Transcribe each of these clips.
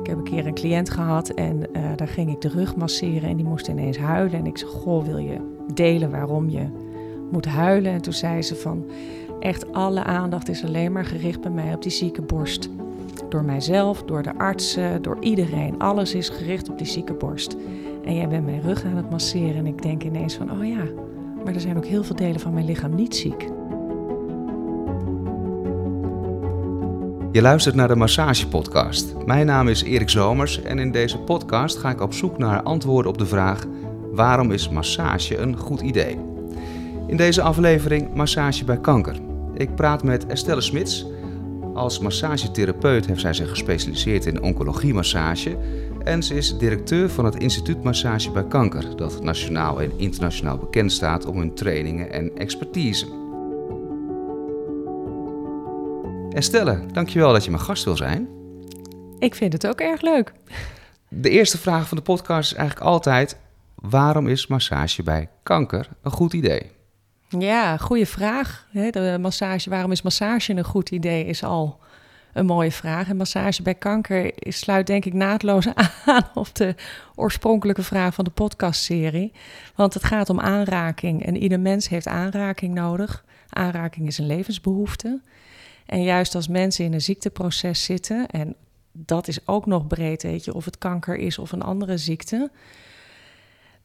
ik heb een keer een cliënt gehad en uh, daar ging ik de rug masseren en die moest ineens huilen. En ik zei, goh, wil je delen waarom je moet huilen? En toen zei ze van, echt alle aandacht is alleen maar gericht bij mij op die zieke borst. Door mijzelf, door de artsen, door iedereen. Alles is gericht op die zieke borst. En jij bent mijn rug aan het masseren en ik denk ineens van, oh ja, maar er zijn ook heel veel delen van mijn lichaam niet ziek. Je luistert naar de Massage Podcast. Mijn naam is Erik Zomers en in deze podcast ga ik op zoek naar antwoorden op de vraag: waarom is massage een goed idee? In deze aflevering Massage bij kanker. Ik praat met Estelle Smits. Als massagetherapeut heeft zij zich gespecialiseerd in oncologie-massage en ze is directeur van het Instituut Massage bij Kanker, dat nationaal en internationaal bekend staat om hun trainingen en expertise. Estelle, dankjewel dat je mijn gast wil zijn. Ik vind het ook erg leuk. De eerste vraag van de podcast is eigenlijk altijd: waarom is massage bij kanker een goed idee? Ja, goede vraag. De massage, waarom is massage een goed idee, is al een mooie vraag. En massage bij kanker sluit denk ik naadloos aan op de oorspronkelijke vraag van de podcastserie. Want het gaat om aanraking en ieder mens heeft aanraking nodig. Aanraking is een levensbehoefte. En juist als mensen in een ziekteproces zitten, en dat is ook nog breed, weet je, of het kanker is of een andere ziekte,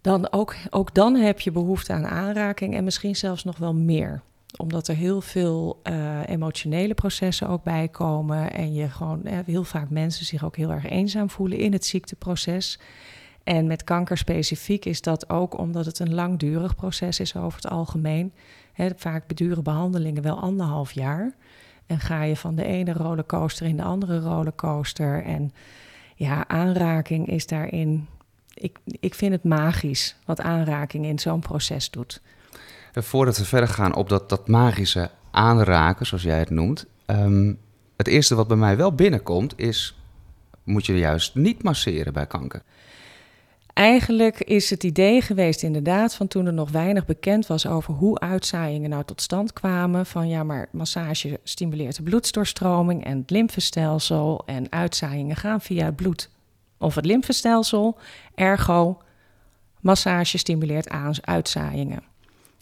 dan ook, ook dan heb je behoefte aan aanraking en misschien zelfs nog wel meer omdat er heel veel uh, emotionele processen ook bij komen. En je gewoon eh, heel vaak mensen zich ook heel erg eenzaam voelen in het ziekteproces. En met kanker specifiek is dat ook omdat het een langdurig proces is over het algemeen. vaak beduren behandelingen wel anderhalf jaar. En ga je van de ene rollercoaster in de andere rollercoaster. En ja, aanraking is daarin. Ik, ik vind het magisch wat aanraking in zo'n proces doet. Voordat we verder gaan op dat, dat magische aanraken, zoals jij het noemt. Um, het eerste wat bij mij wel binnenkomt is: moet je juist niet masseren bij kanker? Eigenlijk is het idee geweest inderdaad van toen er nog weinig bekend was over hoe uitzaaiingen nou tot stand kwamen. Van ja, maar massage stimuleert de bloeddoorstroming en het lymfestelsel en uitzaaiingen gaan via het bloed of het lymfestelsel. Ergo, massage stimuleert aan uitzaaiingen.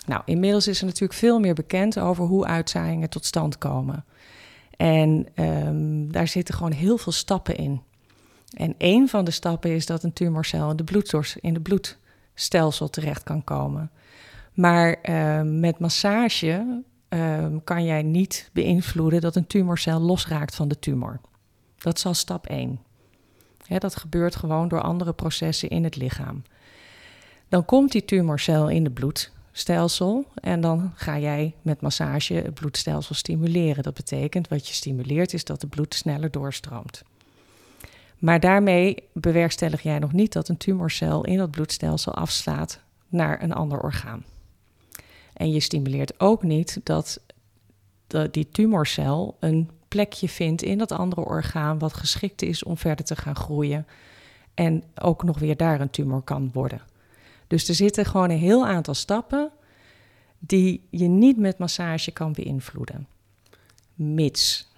Nou, inmiddels is er natuurlijk veel meer bekend over hoe uitzaaiingen tot stand komen. En um, daar zitten gewoon heel veel stappen in. En een van de stappen is dat een tumorcel in de, bloeddors, in de bloedstelsel terecht kan komen. Maar uh, met massage uh, kan jij niet beïnvloeden dat een tumorcel losraakt van de tumor. Dat is al stap 1. dat gebeurt gewoon door andere processen in het lichaam. Dan komt die tumorcel in het bloedstelsel en dan ga jij met massage het bloedstelsel stimuleren. Dat betekent wat je stimuleert is dat het bloed sneller doorstroomt. Maar daarmee bewerkstellig jij nog niet dat een tumorcel in dat bloedstelsel afslaat naar een ander orgaan. En je stimuleert ook niet dat die tumorcel een plekje vindt in dat andere orgaan wat geschikt is om verder te gaan groeien en ook nog weer daar een tumor kan worden. Dus er zitten gewoon een heel aantal stappen die je niet met massage kan beïnvloeden. Mits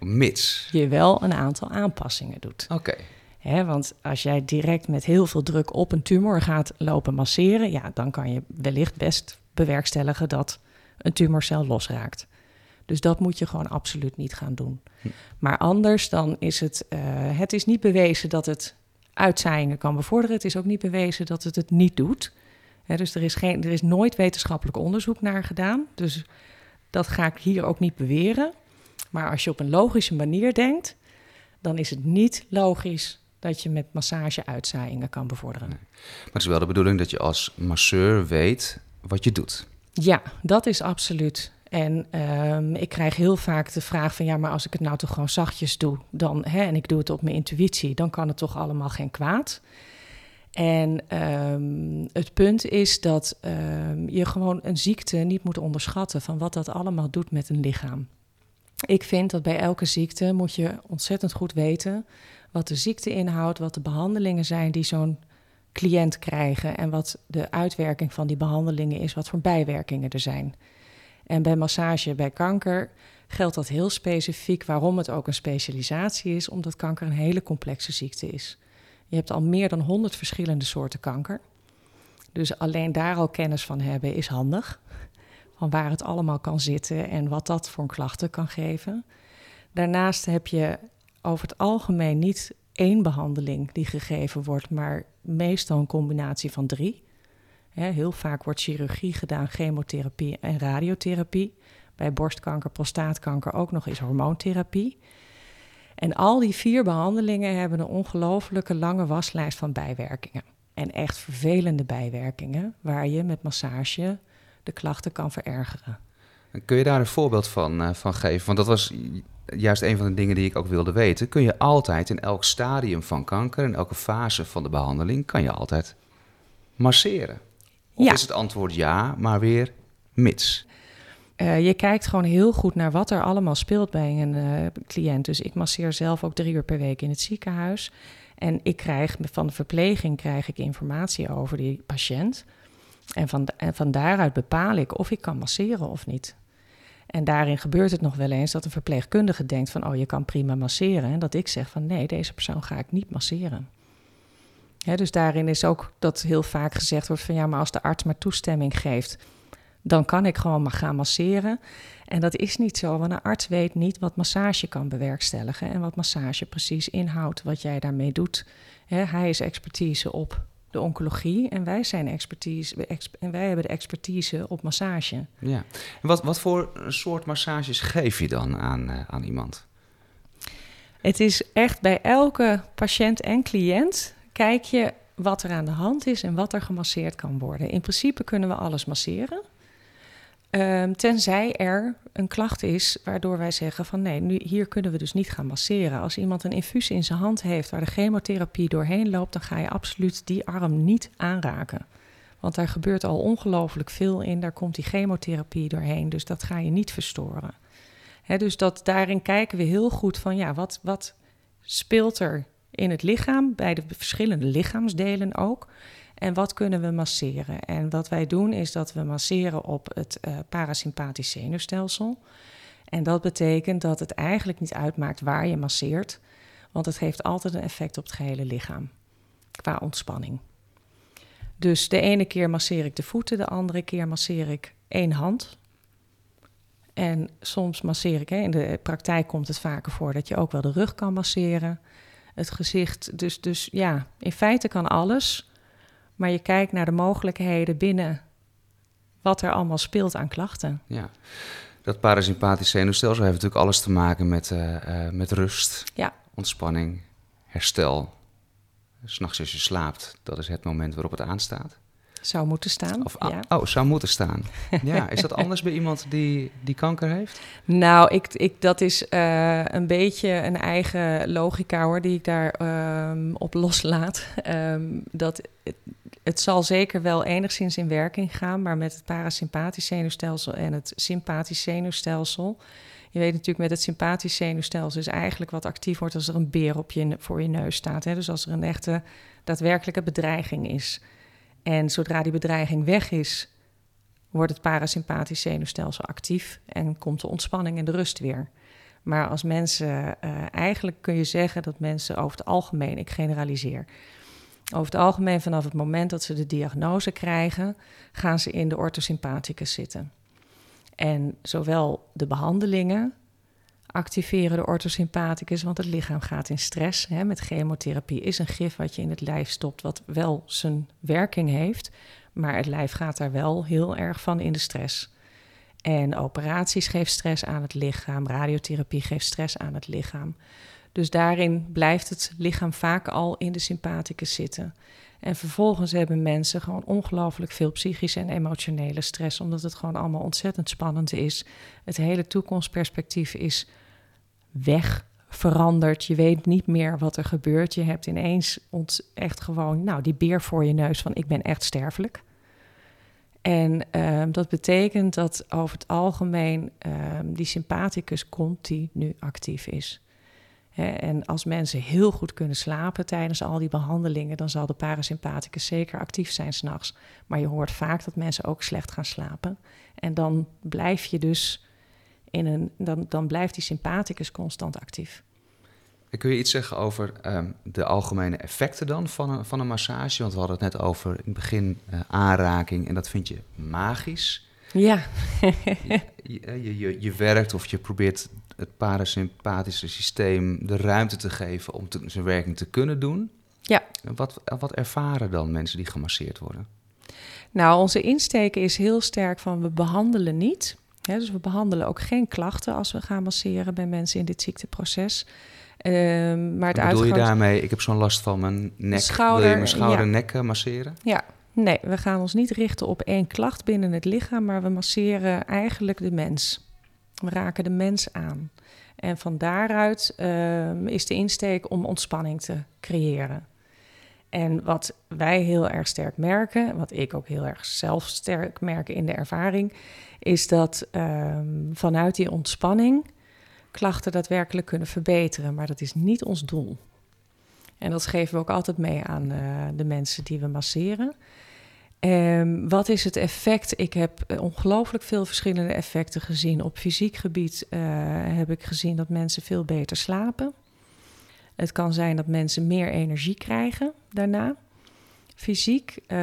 Mits. Je wel een aantal aanpassingen doet. Oké. want als jij direct met heel veel druk op een tumor gaat lopen masseren, ja, dan kan je wellicht best bewerkstelligen dat een tumorcel losraakt. Dus dat moet je gewoon absoluut niet gaan doen. Hm. Maar anders dan is het, uh, het is niet bewezen dat het uitzaaiingen kan bevorderen. Het is ook niet bewezen dat het het niet doet. dus er is, geen, er is nooit wetenschappelijk onderzoek naar gedaan. Dus dat ga ik hier ook niet beweren. Maar als je op een logische manier denkt, dan is het niet logisch dat je met massage uitzaaiingen kan bevorderen. Maar het is wel de bedoeling dat je als masseur weet wat je doet. Ja, dat is absoluut. En um, ik krijg heel vaak de vraag van ja, maar als ik het nou toch gewoon zachtjes doe, dan hè, en ik doe het op mijn intuïtie, dan kan het toch allemaal geen kwaad. En um, het punt is dat um, je gewoon een ziekte niet moet onderschatten van wat dat allemaal doet met een lichaam. Ik vind dat bij elke ziekte moet je ontzettend goed weten wat de ziekte inhoudt, wat de behandelingen zijn die zo'n cliënt krijgen en wat de uitwerking van die behandelingen is, wat voor bijwerkingen er zijn. En bij massage bij kanker geldt dat heel specifiek. Waarom het ook een specialisatie is, omdat kanker een hele complexe ziekte is. Je hebt al meer dan 100 verschillende soorten kanker. Dus alleen daar al kennis van hebben is handig. Van waar het allemaal kan zitten en wat dat voor klachten kan geven. Daarnaast heb je over het algemeen niet één behandeling die gegeven wordt, maar meestal een combinatie van drie. heel vaak wordt chirurgie gedaan, chemotherapie en radiotherapie. Bij borstkanker, prostaatkanker ook nog eens hormoontherapie. En al die vier behandelingen hebben een ongelooflijke lange waslijst van bijwerkingen. En echt vervelende bijwerkingen, waar je met massage de klachten kan verergeren. Kun je daar een voorbeeld van, uh, van geven? Want dat was juist een van de dingen die ik ook wilde weten. Kun je altijd in elk stadium van kanker, in elke fase van de behandeling, kan je altijd masseren? Of ja. is het antwoord ja, maar weer mits? Uh, je kijkt gewoon heel goed naar wat er allemaal speelt bij een uh, cliënt. Dus ik masseer zelf ook drie uur per week in het ziekenhuis. En ik krijg van de verpleging krijg ik informatie over die patiënt. En van, en van daaruit bepaal ik of ik kan masseren of niet. En daarin gebeurt het nog wel eens dat een verpleegkundige denkt van... oh, je kan prima masseren. En dat ik zeg van nee, deze persoon ga ik niet masseren. dus daarin is ook dat heel vaak gezegd wordt van... ja, maar als de arts maar toestemming geeft... dan kan ik gewoon maar gaan masseren. En dat is niet zo, want een arts weet niet wat massage kan bewerkstelligen... en wat massage precies inhoudt, wat jij daarmee doet. hij is expertise op de oncologie en wij zijn expertise en wij hebben de expertise op massage. Ja. En wat, wat voor soort massages geef je dan aan, uh, aan iemand? Het is echt bij elke patiënt en cliënt kijk je wat er aan de hand is en wat er gemasseerd kan worden. In principe kunnen we alles masseren. Um, tenzij er een klacht is waardoor wij zeggen van nee, nu, hier kunnen we dus niet gaan masseren. Als iemand een infuus in zijn hand heeft waar de chemotherapie doorheen loopt, dan ga je absoluut die arm niet aanraken. Want daar gebeurt al ongelooflijk veel in, daar komt die chemotherapie doorheen, dus dat ga je niet verstoren. Dus dat, daarin kijken we heel goed van ja, wat, wat speelt er in het lichaam, bij de verschillende lichaamsdelen ook. En wat kunnen we masseren? En wat wij doen is dat we masseren op het uh, parasympathisch zenuwstelsel. En dat betekent dat het eigenlijk niet uitmaakt waar je masseert, want het heeft altijd een effect op het gehele lichaam qua ontspanning. Dus de ene keer masseer ik de voeten, de andere keer masseer ik één hand. En soms masseer ik, hè, in de praktijk komt het vaker voor dat je ook wel de rug kan masseren, het gezicht. Dus, dus ja, in feite kan alles maar je kijkt naar de mogelijkheden binnen wat er allemaal speelt aan klachten. Ja, dat parasympathisch zenuwstelsel heeft natuurlijk alles te maken met, uh, uh, met rust, ja. ontspanning, herstel. S'nachts als je slaapt, dat is het moment waarop het aanstaat. Zou moeten staan. Of, ja. Oh, zou moeten staan. Ja, is dat anders bij iemand die, die kanker heeft? Nou, ik, ik, dat is uh, een beetje een eigen logica hoor, die ik daar um, op loslaat. Um, dat het zal zeker wel enigszins in werking gaan, maar met het parasympathisch zenuwstelsel en het sympathisch zenuwstelsel. Je weet natuurlijk met het sympathisch zenuwstelsel is eigenlijk wat actief wordt als er een beer op je, voor je neus staat. Hè? Dus als er een echte daadwerkelijke bedreiging is. En zodra die bedreiging weg is, wordt het parasympathisch zenuwstelsel actief en komt de ontspanning en de rust weer. Maar als mensen, uh, eigenlijk kun je zeggen dat mensen over het algemeen, ik generaliseer, over het algemeen, vanaf het moment dat ze de diagnose krijgen, gaan ze in de orthosympathicus zitten. En zowel de behandelingen activeren de orthosympathicus, want het lichaam gaat in stress. Hè. Met chemotherapie is een gif wat je in het lijf stopt, wat wel zijn werking heeft, maar het lijf gaat daar wel heel erg van in de stress. En operaties geven stress aan het lichaam, radiotherapie geeft stress aan het lichaam. Dus daarin blijft het lichaam vaak al in de sympathicus zitten. En vervolgens hebben mensen gewoon ongelooflijk veel psychische en emotionele stress, omdat het gewoon allemaal ontzettend spannend is. Het hele toekomstperspectief is weg, veranderd. Je weet niet meer wat er gebeurt. Je hebt ineens echt gewoon, nou, die beer voor je neus van ik ben echt sterfelijk. En uh, dat betekent dat over het algemeen uh, die sympathicus continu actief is en als mensen heel goed kunnen slapen tijdens al die behandelingen, dan zal de parasympathicus zeker actief zijn s'nachts. Maar je hoort vaak dat mensen ook slecht gaan slapen. En dan blijf je dus in een, dan, dan blijft die sympathicus constant actief. En kun je iets zeggen over ehm, de algemene effecten dan van een, van een massage? Want we hadden het net over in het begin uh, aanraking en dat vind je magisch. Ja. je, je, je, je, werkt of je probeert het parasympathische systeem de ruimte te geven om te, zijn werking te kunnen doen. Ja. Wat, wat ervaren dan mensen die gemasseerd worden? Nou, onze insteek is heel sterk van we behandelen niet. Hè, dus we behandelen ook geen klachten als we gaan masseren bij mensen in dit ziekteproces. Um, maar het bedoel je daarmee, ik heb zo'n last van mijn nek, schouder, wil je mijn schouder ja. nek masseren? Ja, nee, we gaan ons niet richten op één klacht binnen het lichaam, maar we masseren eigenlijk de mens. We raken de mens aan. En van daaruit um, is de insteek om ontspanning te creëren. En wat wij heel erg sterk merken, wat ik ook heel erg zelf sterk merk in de ervaring, is dat um, vanuit die ontspanning klachten daadwerkelijk kunnen verbeteren. Maar dat is niet ons doel. En dat geven we ook altijd mee aan uh, de mensen die we masseren. Um, wat is het effect? Ik heb ongelooflijk veel verschillende effecten gezien. Op fysiek gebied uh, heb ik gezien dat mensen veel beter slapen. Het kan zijn dat mensen meer energie krijgen daarna. Fysiek. Uh,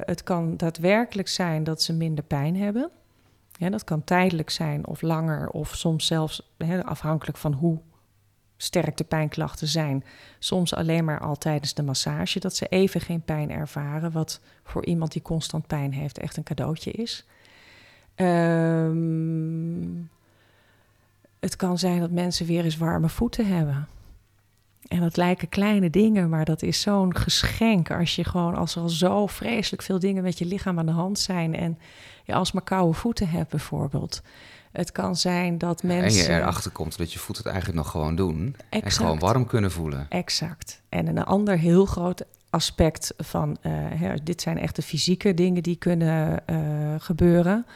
het kan daadwerkelijk zijn dat ze minder pijn hebben. Dat kan tijdelijk zijn of langer, of soms zelfs afhankelijk van hoe sterk de pijnklachten zijn. Soms alleen maar al tijdens de massage, dat ze even geen pijn ervaren, wat voor iemand die constant pijn heeft echt een cadeautje is. Um, het kan zijn dat mensen weer eens warme voeten hebben. En dat lijken kleine dingen, maar dat is zo'n geschenk als je gewoon als er al zo vreselijk veel dingen met je lichaam aan de hand zijn en je alsmaar koude voeten hebt bijvoorbeeld. Het kan zijn dat mensen. En je erachter komt dat je voeten het eigenlijk nog gewoon doen. Exact. En gewoon warm kunnen voelen. Exact. En een ander heel groot aspect van. Uh, dit zijn echt de fysieke dingen die kunnen uh, gebeuren.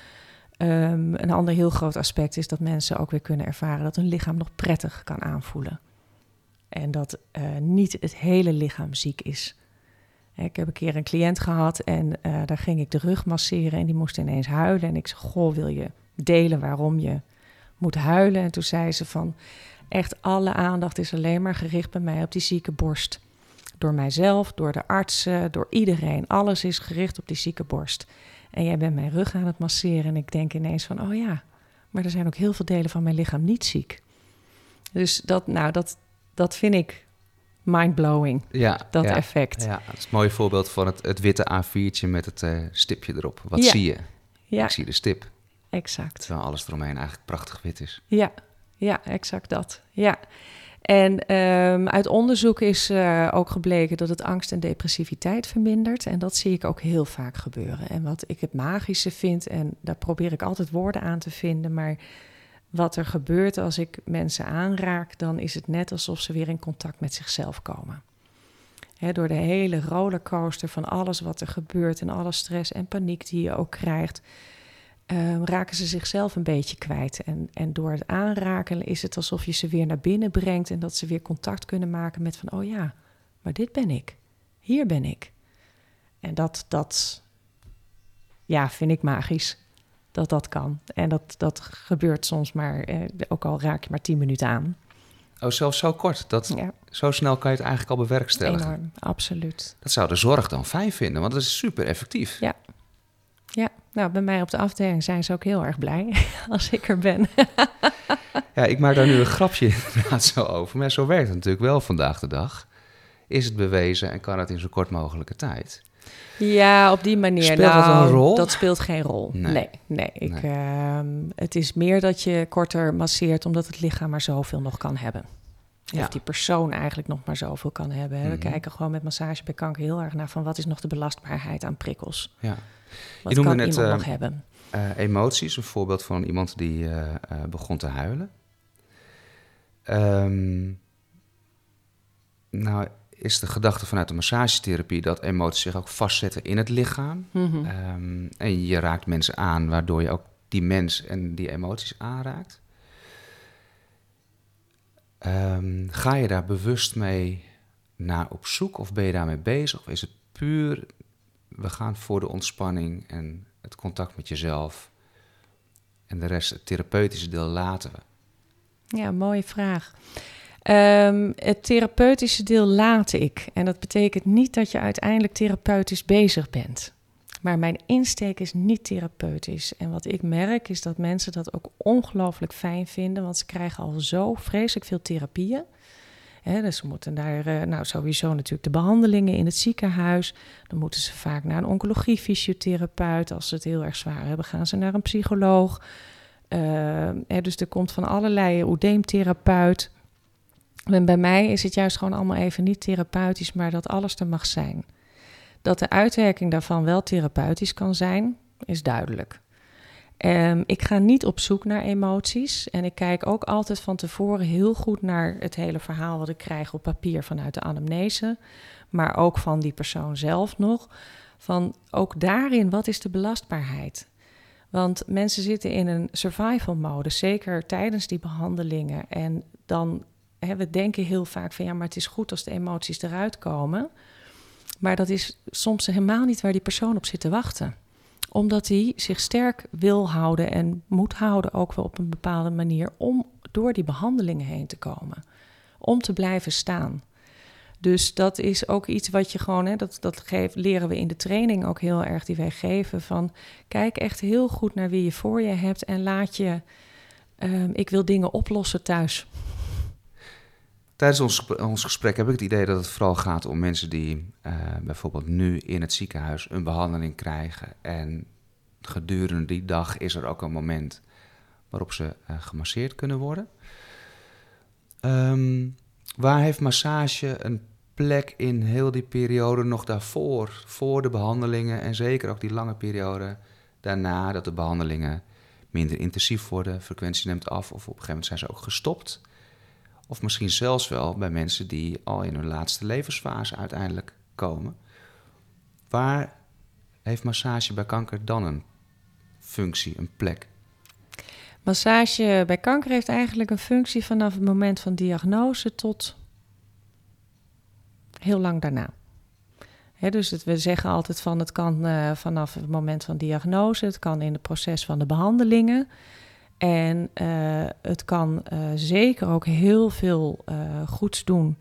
Um, een ander heel groot aspect is dat mensen ook weer kunnen ervaren dat hun lichaam nog prettig kan aanvoelen. En dat uh, niet het hele lichaam ziek is. Ik heb een keer een cliënt gehad en uh, daar ging ik de rug masseren en die moest ineens huilen. En ik zei, goh, wil je delen waarom je moet huilen? En toen zei ze van, echt alle aandacht is alleen maar gericht bij mij op die zieke borst. Door mijzelf, door de artsen, door iedereen. Alles is gericht op die zieke borst. En jij bent mijn rug aan het masseren en ik denk ineens van, oh ja, maar er zijn ook heel veel delen van mijn lichaam niet ziek. Dus dat, nou, dat, dat vind ik mindblowing, ja, dat effect. Ja, dat is een mooi voorbeeld van het, het witte A4'tje met het uh, stipje erop. Wat zie je? Ja. Ik zie de stip. Exact. Terwijl alles eromheen eigenlijk prachtig wit is. Ja, ja exact dat. Ja. En um, uit onderzoek is uh, ook gebleken dat het angst en depressiviteit vermindert. En dat zie ik ook heel vaak gebeuren. En wat ik het magische vind, en daar probeer ik altijd woorden aan te vinden, maar wat er gebeurt als ik mensen aanraak, dan is het net alsof ze weer in contact met zichzelf komen. door de hele rollercoaster van alles wat er gebeurt en alle stress en paniek die je ook krijgt, uh, raken ze zichzelf een beetje kwijt. En, en door het aanraken is het alsof je ze weer naar binnen brengt en dat ze weer contact kunnen maken met van, oh ja, maar dit ben ik, hier ben ik. En dat, dat ja, vind ik magisch dat dat kan. En dat, dat gebeurt soms maar, eh, ook al raak je maar tien minuten aan. Oh, zelfs zo kort. Dat, Zo snel kan je het eigenlijk al bewerkstelligen. Enorm, absoluut. Dat zou de zorg dan fijn vinden, want dat is super effectief. Ja. Ja, nou, bij mij op de afdeling zijn ze ook heel erg blij als ik er ben. ja, ik maak daar nu een grapje inderdaad zo over. Maar zo werkt het natuurlijk wel vandaag de dag. Is het bewezen en kan het in zo kort mogelijke tijd? Ja, op die manier. Speelt nou, dat een nou, rol? Dat speelt geen rol. Nee, nee. Ik, Uh, het is meer dat je korter masseert omdat het lichaam maar zoveel nog kan hebben. Ja. Of die persoon eigenlijk nog maar zoveel kan hebben. We mhm. kijken gewoon met massage bij kanker heel erg naar van wat is nog de belastbaarheid aan prikkels. Ja. Wat je kan net, iemand nog hebben? Uh, emoties, een voorbeeld van iemand die eh, begon te huilen. Um, nou, is de gedachte vanuit de massagetherapie dat emoties zich ook vastzetten in het lichaam. Mhm. Ehm, en je raakt mensen aan, waardoor je ook die mens en die emoties aanraakt. Um, ga je daar bewust mee naar op zoek of ben je daarmee bezig? Of is het puur, we gaan voor de ontspanning en het contact met jezelf. en de rest, het therapeutische deel, laten we? Ja, mooie vraag. Ehm, het therapeutische deel laat ik. En dat betekent niet dat je uiteindelijk therapeutisch bezig bent. Maar mijn insteek is niet therapeutisch. En wat ik merk is dat mensen dat ook ongelooflijk fijn vinden, want ze krijgen al zo vreselijk veel therapieën. Dus ze moeten daar, uh, nou sowieso natuurlijk de behandelingen in het ziekenhuis. Dan moeten ze vaak naar een oncologie-fysiotherapeut. Als ze het heel erg zwaar hebben, gaan ze naar een psycholoog. Uh, dus er komt van allerlei oedeemtherapeut. En bij mij is het juist gewoon allemaal even niet therapeutisch, maar dat alles er mag zijn. Dat de uitwerking daarvan wel therapeutisch kan zijn, is duidelijk. Um, ik ga niet op zoek naar emoties en ik kijk ook altijd van tevoren heel goed naar het hele verhaal wat ik krijg op papier vanuit de anamnese, maar ook van die persoon zelf nog. Van ook daarin, wat is de belastbaarheid? Want mensen zitten in een survival mode, zeker tijdens die behandelingen. En dan, hè, we denken heel vaak van ja, maar het is goed als de emoties eruit komen. Maar dat is soms helemaal niet waar die persoon op zit te wachten. Omdat hij zich sterk wil houden en moet houden, ook wel op een bepaalde manier, om door die behandelingen heen te komen. Om te blijven staan. Dus dat is ook iets wat je gewoon, hè, dat, dat geef, leren we in de training ook heel erg die wij geven. Van kijk echt heel goed naar wie je voor je hebt en laat je, uh, ik wil dingen oplossen thuis. Tijdens ons, ons gesprek heb ik het idee dat het vooral gaat om mensen die uh, bijvoorbeeld nu in het ziekenhuis een behandeling krijgen. En gedurende die dag is er ook een moment waarop ze uh, gemasseerd kunnen worden. Um, waar heeft massage een plek in heel die periode nog daarvoor, voor de behandelingen en zeker ook die lange periode daarna, dat de behandelingen minder intensief worden, frequentie neemt af of op een gegeven moment zijn ze ook gestopt? Of misschien zelfs wel bij mensen die al in hun laatste levensfase uiteindelijk komen. Waar heeft massage bij kanker dan een functie, een plek? Massage bij kanker heeft eigenlijk een functie vanaf het moment van diagnose tot heel lang daarna. dus we zeggen altijd van het kan uh, vanaf het moment van diagnose, het kan in het proces van de behandelingen. En uh, het kan uh, zeker ook heel veel goeds doen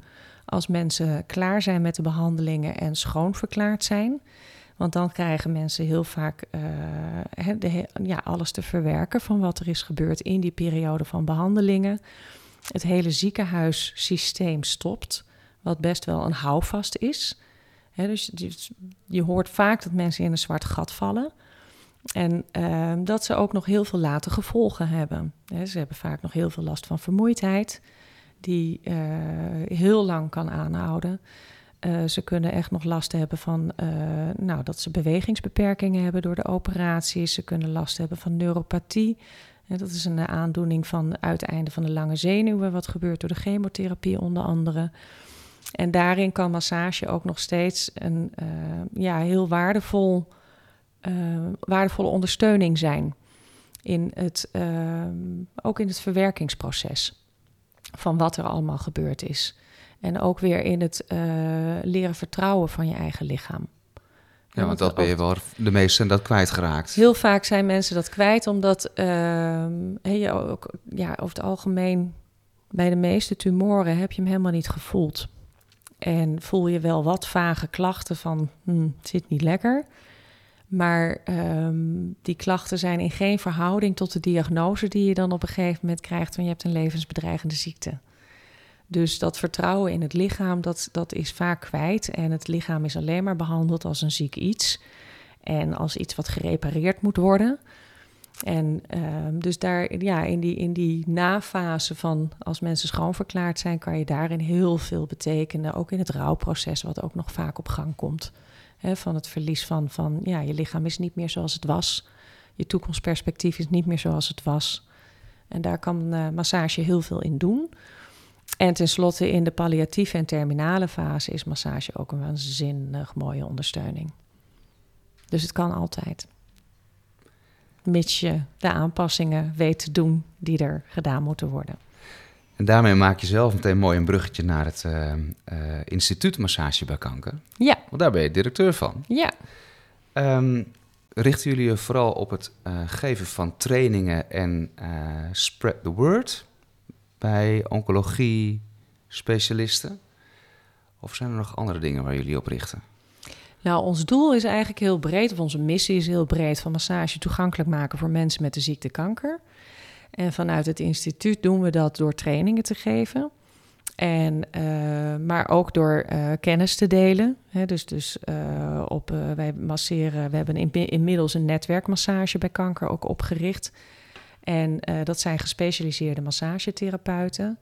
als mensen klaar zijn met de behandelingen en schoon verklaard zijn. Want dan krijgen mensen heel vaak de, ja, alles te verwerken van wat er is gebeurd in die periode van behandelingen. Het hele ziekenhuissysteem stopt wat best wel een houvast is. dus je hoort vaak dat mensen in een zwart gat vallen. En ehm, dat ze ook nog heel veel late gevolgen hebben. ze hebben vaak nog heel veel last van vermoeidheid, die uh, heel lang kan aanhouden. Uh, ze kunnen echt nog last hebben van uh, nou, dat ze bewegingsbeperkingen hebben door de operaties. Ze kunnen last hebben van neuropathie. dat is een aandoening van uiteinde van de lange zenuwen, wat gebeurt door de chemotherapie onder andere. En daarin kan massage ook nog steeds een ja, heel waardevol, waardevolle ondersteuning zijn. In het, uh, ook in het verwerkingsproces van wat er allemaal gebeurd is. En ook weer in het leren vertrouwen van je eigen lichaam. Ja, want dat ben je wel de meeste dat kwijtgeraakt. Heel vaak zijn mensen dat kwijt, omdat ehm, je ook ja, over het algemeen bij de meeste tumoren heb je hem helemaal niet gevoeld. En voel je wel wat vage klachten van hm, het zit niet lekker. Maar um, die klachten zijn in geen verhouding tot de diagnose die je dan op een gegeven moment krijgt, want je hebt een levensbedreigende ziekte. Dus dat vertrouwen in het lichaam, dat, dat is vaak kwijt. En het lichaam is alleen maar behandeld als een ziek iets. En als iets wat gerepareerd moet worden. En um, dus daar, ja, in die, in die nafase van als mensen schoonverklaard zijn, kan je daarin heel veel betekenen. Ook in het rouwproces, wat ook nog vaak op gang komt. Van het verlies van, van, ja, je lichaam is niet meer zoals het was. Je toekomstperspectief is niet meer zoals het was. En daar kan uh, massage heel veel in doen. En tenslotte in de palliatieve en terminale fase is massage ook een waanzinnig mooie ondersteuning. Dus het kan altijd mits je de aanpassingen weet te doen die er gedaan moeten worden. En daarmee maak je zelf meteen mooi een bruggetje naar het uh, uh, instituut Massage bij Kanker. Ja. Want daar ben je directeur van. Ja. Um, richten jullie je vooral op het uh, geven van trainingen en spread the word bij oncologie specialisten? Of zijn er nog andere dingen waar jullie op richten? Nou, ons doel is eigenlijk heel breed, of onze missie is heel breed, van massage toegankelijk maken voor mensen met de ziekte kanker. En vanuit het instituut doen we dat door trainingen te geven. En, uh, maar ook door uh, kennis te delen. Dus dus uh, op, wij masseren, we hebben in, inmiddels een netwerkmassage bij kanker ook opgericht. En dat zijn gespecialiseerde massagetherapeuten.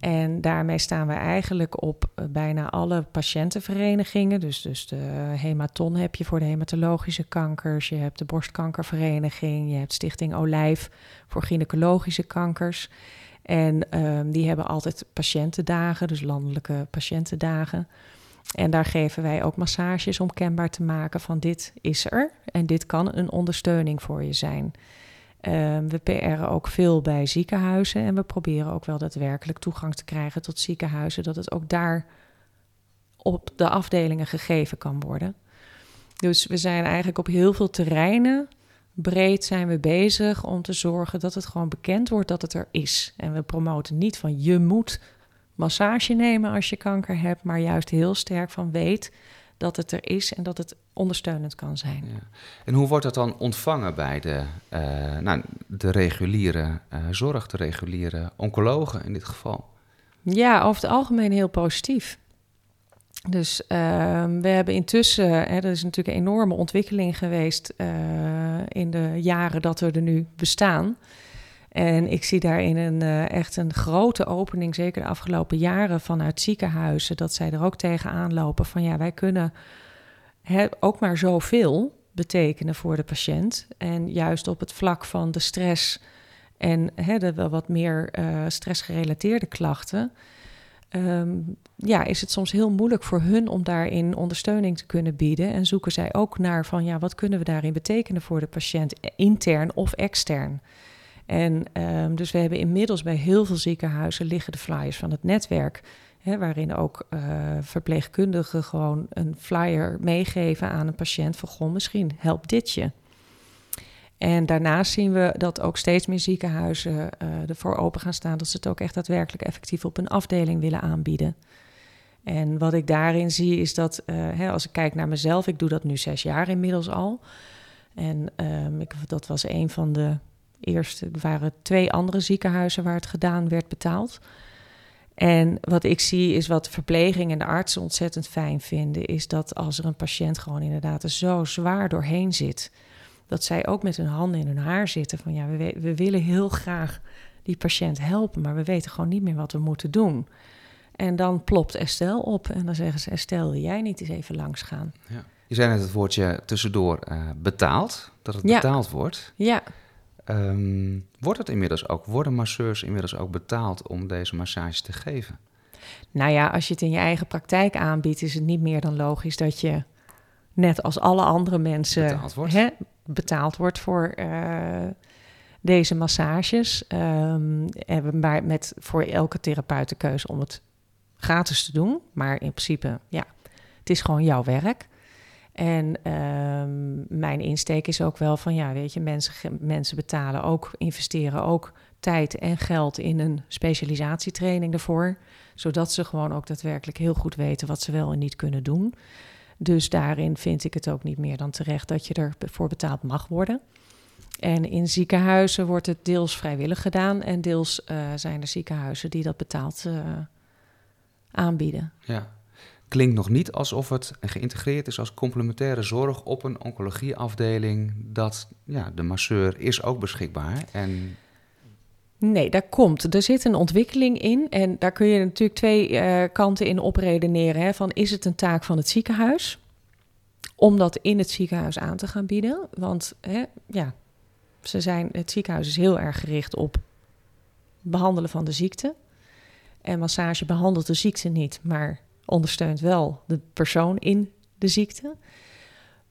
En daarmee staan we eigenlijk op bijna alle patiëntenverenigingen. Dus, dus de hematon heb je voor de hematologische kankers. Je hebt de borstkankervereniging. Je hebt Stichting Olijf voor gynaecologische kankers. En um, die hebben altijd patiëntendagen, dus landelijke patiëntendagen. En daar geven wij ook massages om kenbaar te maken van dit is er en dit kan een ondersteuning voor je zijn. Um, we PR'en ook veel bij ziekenhuizen en we proberen ook wel daadwerkelijk toegang te krijgen tot ziekenhuizen, dat het ook daar op de afdelingen gegeven kan worden. Dus we zijn eigenlijk op heel veel terreinen breed zijn we bezig om te zorgen dat het gewoon bekend wordt dat het er is. En we promoten niet van je moet massage nemen als je kanker hebt, maar juist heel sterk van weet dat het er is en dat het ondersteunend kan zijn. Ja. En hoe wordt dat dan ontvangen bij de, uh, nou, de reguliere uh, zorg, de reguliere oncologen in dit geval? Ja, over het algemeen heel positief. Dus uh, we hebben intussen, hè, er is natuurlijk een enorme ontwikkeling geweest uh, in de jaren dat we er nu bestaan. En ik zie daarin een, uh, echt een grote opening, zeker de afgelopen jaren vanuit ziekenhuizen, dat zij er ook tegenaan lopen van ja, wij kunnen ook maar zoveel betekenen voor de patiënt. En juist op het vlak van de stress en hè, de wel wat meer stressgerelateerde klachten um, ja, is het soms heel moeilijk voor hun om daarin ondersteuning te kunnen bieden. En zoeken zij ook naar van ja, wat kunnen we daarin betekenen voor de patiënt, intern of extern. En um, dus we hebben inmiddels bij heel veel ziekenhuizen liggen de flyers van het netwerk. Hè, waarin ook uh, verpleegkundigen gewoon een flyer meegeven aan een patiënt van goh, misschien helpt dit je. En daarnaast zien we dat ook steeds meer ziekenhuizen uh, ervoor open gaan staan dat ze het ook echt daadwerkelijk effectief op een afdeling willen aanbieden. En wat ik daarin zie is dat, uh, hè, als ik kijk naar mezelf, ik doe dat nu zes jaar inmiddels al. En um, ik, dat was een van de eerste, er waren twee andere ziekenhuizen waar het gedaan werd betaald. En wat ik zie is wat de verpleging en de artsen ontzettend fijn vinden, is dat als er een patiënt gewoon inderdaad er zo zwaar doorheen zit, dat zij ook met hun handen in hun haar zitten. Van ja, we, we willen heel graag die patiënt helpen, maar we weten gewoon niet meer wat we moeten doen. En dan plopt Estelle op en dan zeggen ze: Estelle, wil jij niet eens even langs gaan? Ja. Je zei net het woordje tussendoor uh, betaald, dat het betaald wordt. Ja. Um, wordt het inmiddels ook, worden masseurs inmiddels ook betaald om deze massage te geven? Nou ja, als je het in je eigen praktijk aanbiedt, is het niet meer dan logisch dat je net als alle andere mensen betaald wordt, hè, betaald wordt voor uh, deze massages. Um, en maar met voor elke therapeut de keuze om het gratis te doen. Maar in principe, ja, het is gewoon jouw werk. En um, mijn insteek is ook wel van, ja, weet je, mensen, mensen betalen ook, investeren ook tijd en geld in een specialisatietraining ervoor. Zodat ze gewoon ook daadwerkelijk heel goed weten wat ze wel en niet kunnen doen. Dus daarin vind ik het ook niet meer dan terecht dat je ervoor betaald mag worden. En in ziekenhuizen wordt het deels vrijwillig gedaan en deels uh, zijn er ziekenhuizen die dat betaald uh, aanbieden. Ja. Klinkt nog niet alsof het geïntegreerd is als complementaire zorg op een oncologieafdeling. Dat ja, de masseur is ook beschikbaar. En Nee, daar komt. Er zit een ontwikkeling in. En daar kun je natuurlijk twee uh, kanten in opredeneren. Hè, van is het een taak van het ziekenhuis om dat in het ziekenhuis aan te gaan bieden? Want hè, ja, ze zijn, het ziekenhuis is heel erg gericht op behandelen van de ziekte. En massage behandelt de ziekte niet, maar ondersteunt wel de persoon in de ziekte.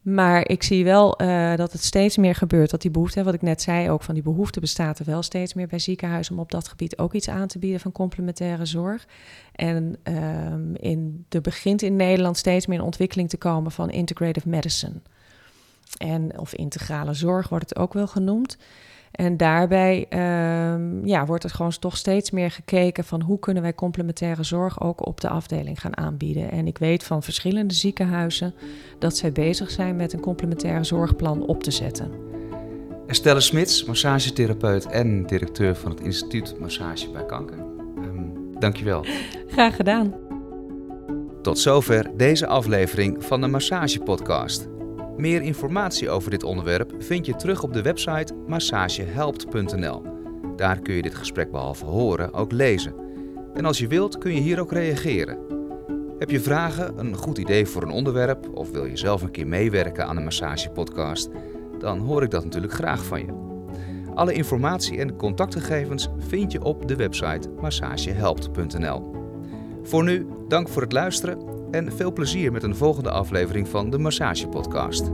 Maar ik zie wel uh, dat het steeds meer gebeurt. Dat die behoefte, wat ik net zei, ook van die behoefte bestaat er wel steeds meer bij ziekenhuizen om op dat gebied ook iets aan te bieden van complementaire zorg. En um, in, er begint in Nederland steeds meer een ontwikkeling te komen van integrative medicine. En, of integrale zorg wordt het ook wel genoemd. En daarbij ehm, ja, wordt er gewoon toch steeds meer gekeken van hoe kunnen wij complementaire zorg ook op de afdeling gaan aanbieden. En ik weet van verschillende ziekenhuizen dat zij bezig zijn met een complementaire zorgplan op te zetten. Estelle Smits, massagetherapeut en directeur van het instituut Massage bij Kanker. Um, dankjewel. Graag gedaan. Tot zover deze aflevering van de Massage Podcast. Meer informatie over dit onderwerp vind je terug op de website massagehelpt.nl. Daar kun je dit gesprek behalve horen ook lezen. En als je wilt kun je hier ook reageren. Heb je vragen, een goed idee voor een onderwerp of wil je zelf een keer meewerken aan een massagepodcast? Dan hoor ik dat natuurlijk graag van je. Alle informatie en contactgegevens vind je op de website massagehelpt.nl. Voor nu, dank voor het luisteren en veel plezier met een volgende aflevering van de Massage Podcast.